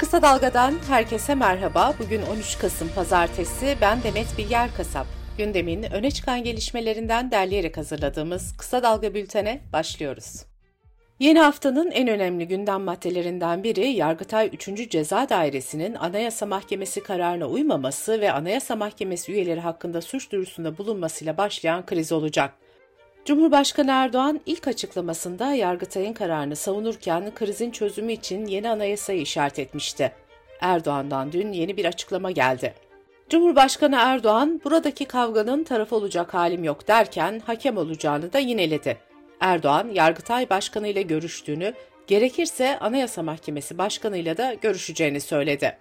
Kısa Dalga'dan herkese merhaba. Bugün 13 Kasım Pazartesi. Ben Demet Bilger Kasap. Gündemin öne çıkan gelişmelerinden derleyerek hazırladığımız Kısa Dalga bültene başlıyoruz. Yeni haftanın en önemli gündem maddelerinden biri Yargıtay 3. Ceza Dairesi'nin Anayasa Mahkemesi kararına uymaması ve Anayasa Mahkemesi üyeleri hakkında suç duyurusunda bulunmasıyla başlayan kriz olacak. Cumhurbaşkanı Erdoğan ilk açıklamasında Yargıtay'ın kararını savunurken krizin çözümü için yeni anayasayı işaret etmişti. Erdoğan'dan dün yeni bir açıklama geldi. Cumhurbaşkanı Erdoğan buradaki kavganın taraf olacak halim yok derken hakem olacağını da yineledi. Erdoğan, Yargıtay Başkanı ile görüştüğünü, gerekirse Anayasa Mahkemesi Başkanı ile de görüşeceğini söyledi.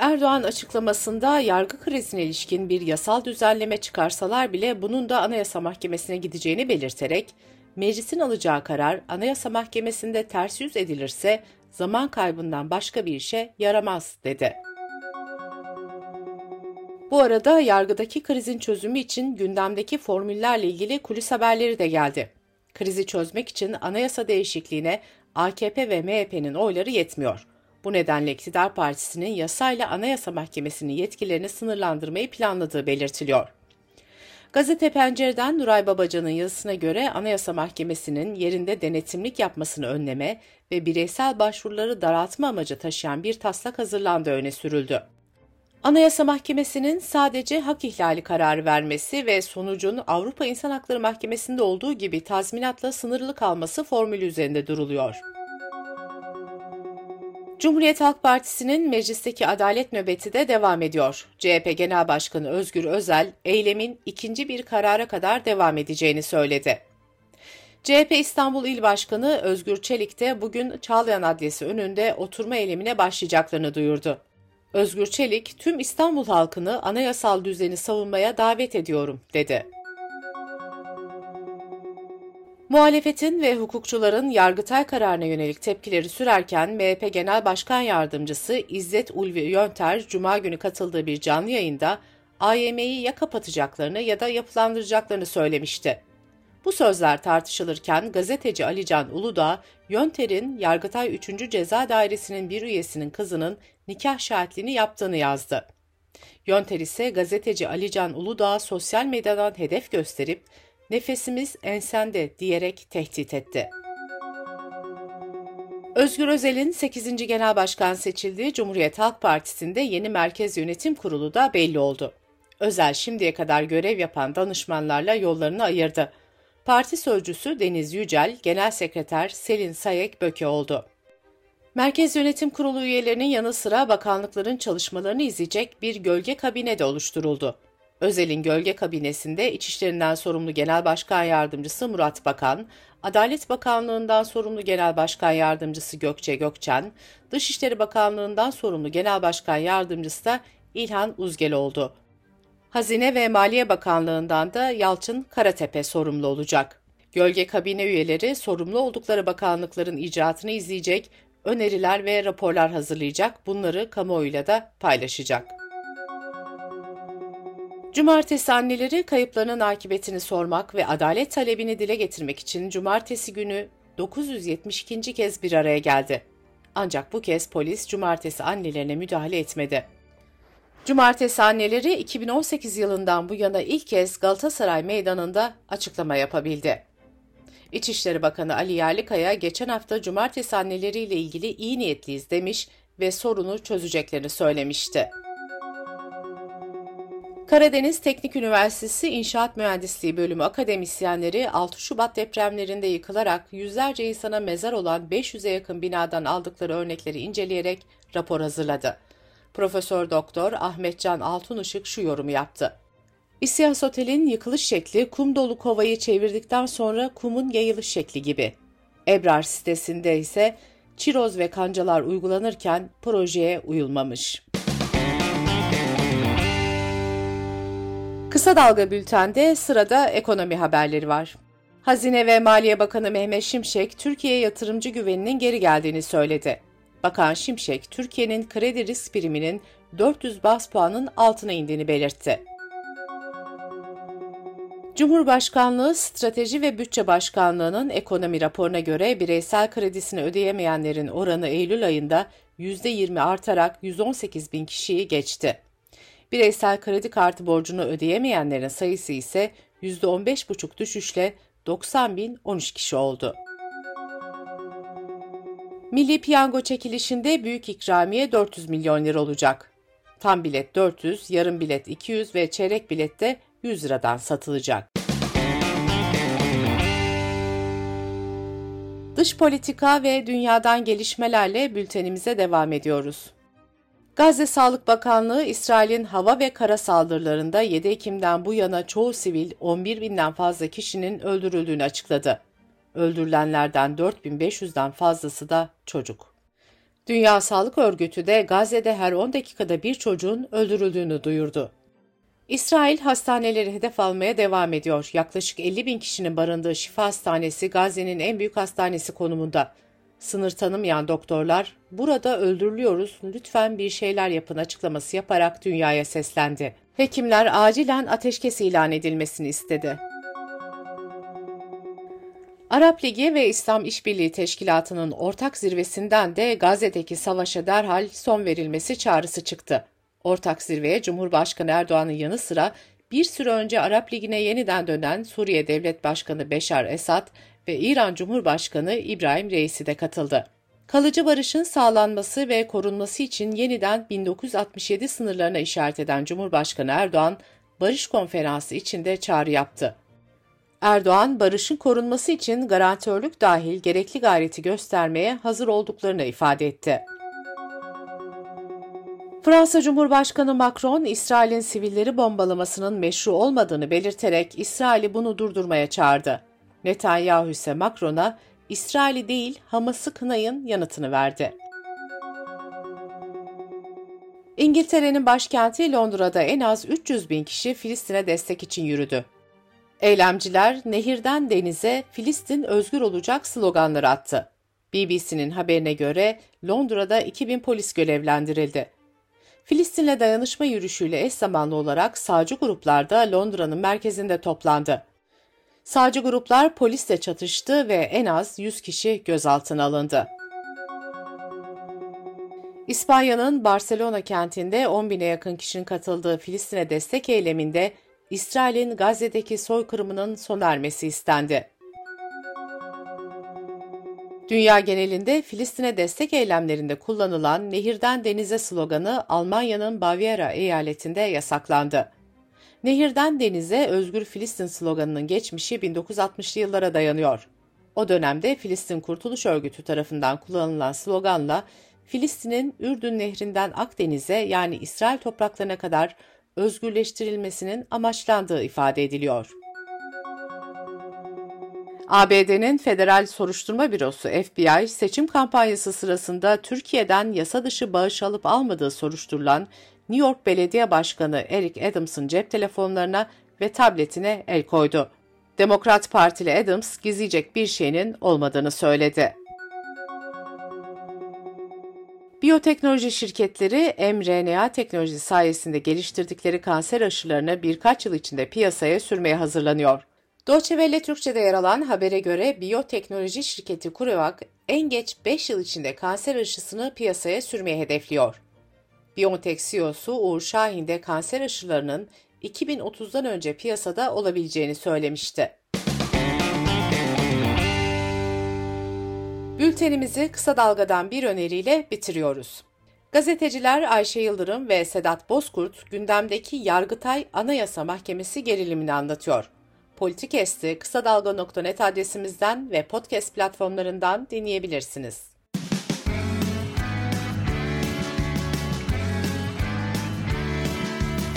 Erdoğan açıklamasında yargı krizine ilişkin bir yasal düzenleme çıkarsalar bile bunun da Anayasa Mahkemesi'ne gideceğini belirterek, meclisin alacağı karar Anayasa Mahkemesi'nde ters yüz edilirse zaman kaybından başka bir işe yaramaz dedi. Bu arada yargıdaki krizin çözümü için gündemdeki formüllerle ilgili kulis haberleri de geldi. Krizi çözmek için anayasa değişikliğine AKP ve MHP'nin oyları yetmiyor. Bu nedenle iktidar partisinin yasayla Anayasa Mahkemesi'nin yetkilerini sınırlandırmayı planladığı belirtiliyor. Gazete Pencere'den Nuray Babacan'ın yazısına göre Anayasa Mahkemesi'nin yerinde denetimlik yapmasını önleme ve bireysel başvuruları daraltma amacı taşıyan bir taslak hazırlandığı öne sürüldü. Anayasa Mahkemesi'nin sadece hak ihlali kararı vermesi ve sonucun Avrupa İnsan Hakları Mahkemesi'nde olduğu gibi tazminatla sınırlı kalması formülü üzerinde duruluyor. Cumhuriyet Halk Partisi'nin meclisteki adalet nöbeti de devam ediyor. CHP Genel Başkanı Özgür Özel, eylemin ikinci bir karara kadar devam edeceğini söyledi. CHP İstanbul İl Başkanı Özgür Çelik de bugün Çağlayan Adliyesi önünde oturma eylemine başlayacaklarını duyurdu. Özgür Çelik, tüm İstanbul halkını anayasal düzeni savunmaya davet ediyorum, dedi. Muhalefetin ve hukukçuların Yargıtay kararına yönelik tepkileri sürerken MHP Genel Başkan Yardımcısı İzzet Ulvi Yönter Cuma günü katıldığı bir canlı yayında AYM'yi ya kapatacaklarını ya da yapılandıracaklarını söylemişti. Bu sözler tartışılırken gazeteci Alican Uludağ, Yönter'in Yargıtay 3. Ceza Dairesi'nin bir üyesinin kızının nikah şahitliğini yaptığını yazdı. Yönter ise gazeteci Alican Uludağ sosyal medyadan hedef gösterip nefesimiz ensende diyerek tehdit etti. Özgür Özel'in 8. Genel Başkan seçildiği Cumhuriyet Halk Partisi'nde yeni Merkez Yönetim Kurulu da belli oldu. Özel şimdiye kadar görev yapan danışmanlarla yollarını ayırdı. Parti sözcüsü Deniz Yücel, Genel Sekreter Selin Sayek Böke oldu. Merkez Yönetim Kurulu üyelerinin yanı sıra bakanlıkların çalışmalarını izleyecek bir gölge kabine de oluşturuldu. Özel'in gölge kabinesinde İçişlerinden sorumlu Genel Başkan Yardımcısı Murat Bakan, Adalet Bakanlığı'ndan sorumlu Genel Başkan Yardımcısı Gökçe Gökçen, Dışişleri Bakanlığı'ndan sorumlu Genel Başkan Yardımcısı da İlhan Uzgel oldu. Hazine ve Maliye Bakanlığı'ndan da Yalçın Karatepe sorumlu olacak. Gölge kabine üyeleri sorumlu oldukları bakanlıkların icraatını izleyecek, öneriler ve raporlar hazırlayacak, bunları kamuoyuyla da paylaşacak. Cumartesi anneleri kayıplarının akıbetini sormak ve adalet talebini dile getirmek için cumartesi günü 972. kez bir araya geldi. Ancak bu kez polis cumartesi annelerine müdahale etmedi. Cumartesi anneleri 2018 yılından bu yana ilk kez Galatasaray Meydanı'nda açıklama yapabildi. İçişleri Bakanı Ali Yerlikaya geçen hafta cumartesi anneleriyle ilgili iyi niyetliyiz demiş ve sorunu çözeceklerini söylemişti. Karadeniz Teknik Üniversitesi İnşaat Mühendisliği Bölümü akademisyenleri 6 Şubat depremlerinde yıkılarak yüzlerce insana mezar olan 500'e yakın binadan aldıkları örnekleri inceleyerek rapor hazırladı. Profesör Doktor Ahmetcan Altunışık şu yorumu yaptı. İsyas Otel'in yıkılış şekli kum dolu kovayı çevirdikten sonra kumun yayılış şekli gibi. Ebrar sitesinde ise çiroz ve kancalar uygulanırken projeye uyulmamış. Kısa Dalga Bülten'de sırada ekonomi haberleri var. Hazine ve Maliye Bakanı Mehmet Şimşek, Türkiye yatırımcı güveninin geri geldiğini söyledi. Bakan Şimşek, Türkiye'nin kredi risk priminin 400 bas puanın altına indiğini belirtti. Cumhurbaşkanlığı Strateji ve Bütçe Başkanlığı'nın ekonomi raporuna göre bireysel kredisini ödeyemeyenlerin oranı Eylül ayında %20 artarak 118 bin kişiyi geçti. Bireysel kredi kartı borcunu ödeyemeyenlerin sayısı ise %15,5 düşüşle 90 bin 13 kişi oldu. Milli Piyango çekilişinde büyük ikramiye 400 milyon lira olacak. Tam bilet 400, yarım bilet 200 ve çeyrek bilet de 100 liradan satılacak. Dış politika ve dünyadan gelişmelerle bültenimize devam ediyoruz. Gazze Sağlık Bakanlığı, İsrail'in hava ve kara saldırılarında 7 Ekim'den bu yana çoğu sivil 11 binden fazla kişinin öldürüldüğünü açıkladı. Öldürülenlerden 4500'den fazlası da çocuk. Dünya Sağlık Örgütü de Gazze'de her 10 dakikada bir çocuğun öldürüldüğünü duyurdu. İsrail hastaneleri hedef almaya devam ediyor. Yaklaşık 50 bin kişinin barındığı Şifa Hastanesi Gazze'nin en büyük hastanesi konumunda. Sınır tanımayan doktorlar, burada öldürülüyoruz, lütfen bir şeyler yapın açıklaması yaparak dünyaya seslendi. Hekimler acilen ateşkes ilan edilmesini istedi. Arap Ligi ve İslam İşbirliği Teşkilatı'nın ortak zirvesinden de Gazze'deki savaşa derhal son verilmesi çağrısı çıktı. Ortak zirveye Cumhurbaşkanı Erdoğan'ın yanı sıra bir süre önce Arap Ligi'ne yeniden dönen Suriye Devlet Başkanı Beşar Esad ve İran Cumhurbaşkanı İbrahim Reisi de katıldı. Kalıcı barışın sağlanması ve korunması için yeniden 1967 sınırlarına işaret eden Cumhurbaşkanı Erdoğan, barış konferansı içinde çağrı yaptı. Erdoğan, barışın korunması için garantörlük dahil gerekli gayreti göstermeye hazır olduklarını ifade etti. Fransa Cumhurbaşkanı Macron, İsrail'in sivilleri bombalamasının meşru olmadığını belirterek İsrail'i bunu durdurmaya çağırdı. Netanyahu ise Macron'a İsrail'i değil Hamas'ı kınayın yanıtını verdi. İngiltere'nin başkenti Londra'da en az 300 bin kişi Filistin'e destek için yürüdü. Eylemciler nehirden denize Filistin özgür olacak sloganları attı. BBC'nin haberine göre Londra'da 2000 polis görevlendirildi. Filistin'le dayanışma yürüyüşüyle eş zamanlı olarak sağcı gruplar da Londra'nın merkezinde toplandı. Sağcı gruplar polisle çatıştı ve en az 100 kişi gözaltına alındı. İspanya'nın Barcelona kentinde 10 bine yakın kişinin katıldığı Filistin'e destek eyleminde İsrail'in Gazze'deki soykırımının sona ermesi istendi. Dünya genelinde Filistin'e destek eylemlerinde kullanılan Nehirden Denize sloganı Almanya'nın Baviera eyaletinde yasaklandı. Nehirden Denize Özgür Filistin sloganının geçmişi 1960'lı yıllara dayanıyor. O dönemde Filistin Kurtuluş Örgütü tarafından kullanılan sloganla Filistin'in Ürdün Nehri'nden Akdeniz'e yani İsrail topraklarına kadar özgürleştirilmesinin amaçlandığı ifade ediliyor. ABD'nin Federal Soruşturma Bürosu FBI, seçim kampanyası sırasında Türkiye'den yasa dışı bağış alıp almadığı soruşturulan New York Belediye Başkanı Eric Adams'ın cep telefonlarına ve tabletine el koydu. Demokrat Partili Adams gizleyecek bir şeyinin olmadığını söyledi. Biyoteknoloji şirketleri mRNA teknolojisi sayesinde geliştirdikleri kanser aşılarını birkaç yıl içinde piyasaya sürmeye hazırlanıyor. Deutsche Welle Türkçe'de yer alan habere göre biyoteknoloji şirketi CureVac en geç 5 yıl içinde kanser aşısını piyasaya sürmeye hedefliyor. BioNTech CEO'su Uğur Şahin de kanser aşılarının 2030'dan önce piyasada olabileceğini söylemişti. Bültenimizi kısa dalgadan bir öneriyle bitiriyoruz. Gazeteciler Ayşe Yıldırım ve Sedat Bozkurt gündemdeki Yargıtay Anayasa Mahkemesi gerilimini anlatıyor. Politikest'i kısa dalga.net adresimizden ve podcast platformlarından dinleyebilirsiniz.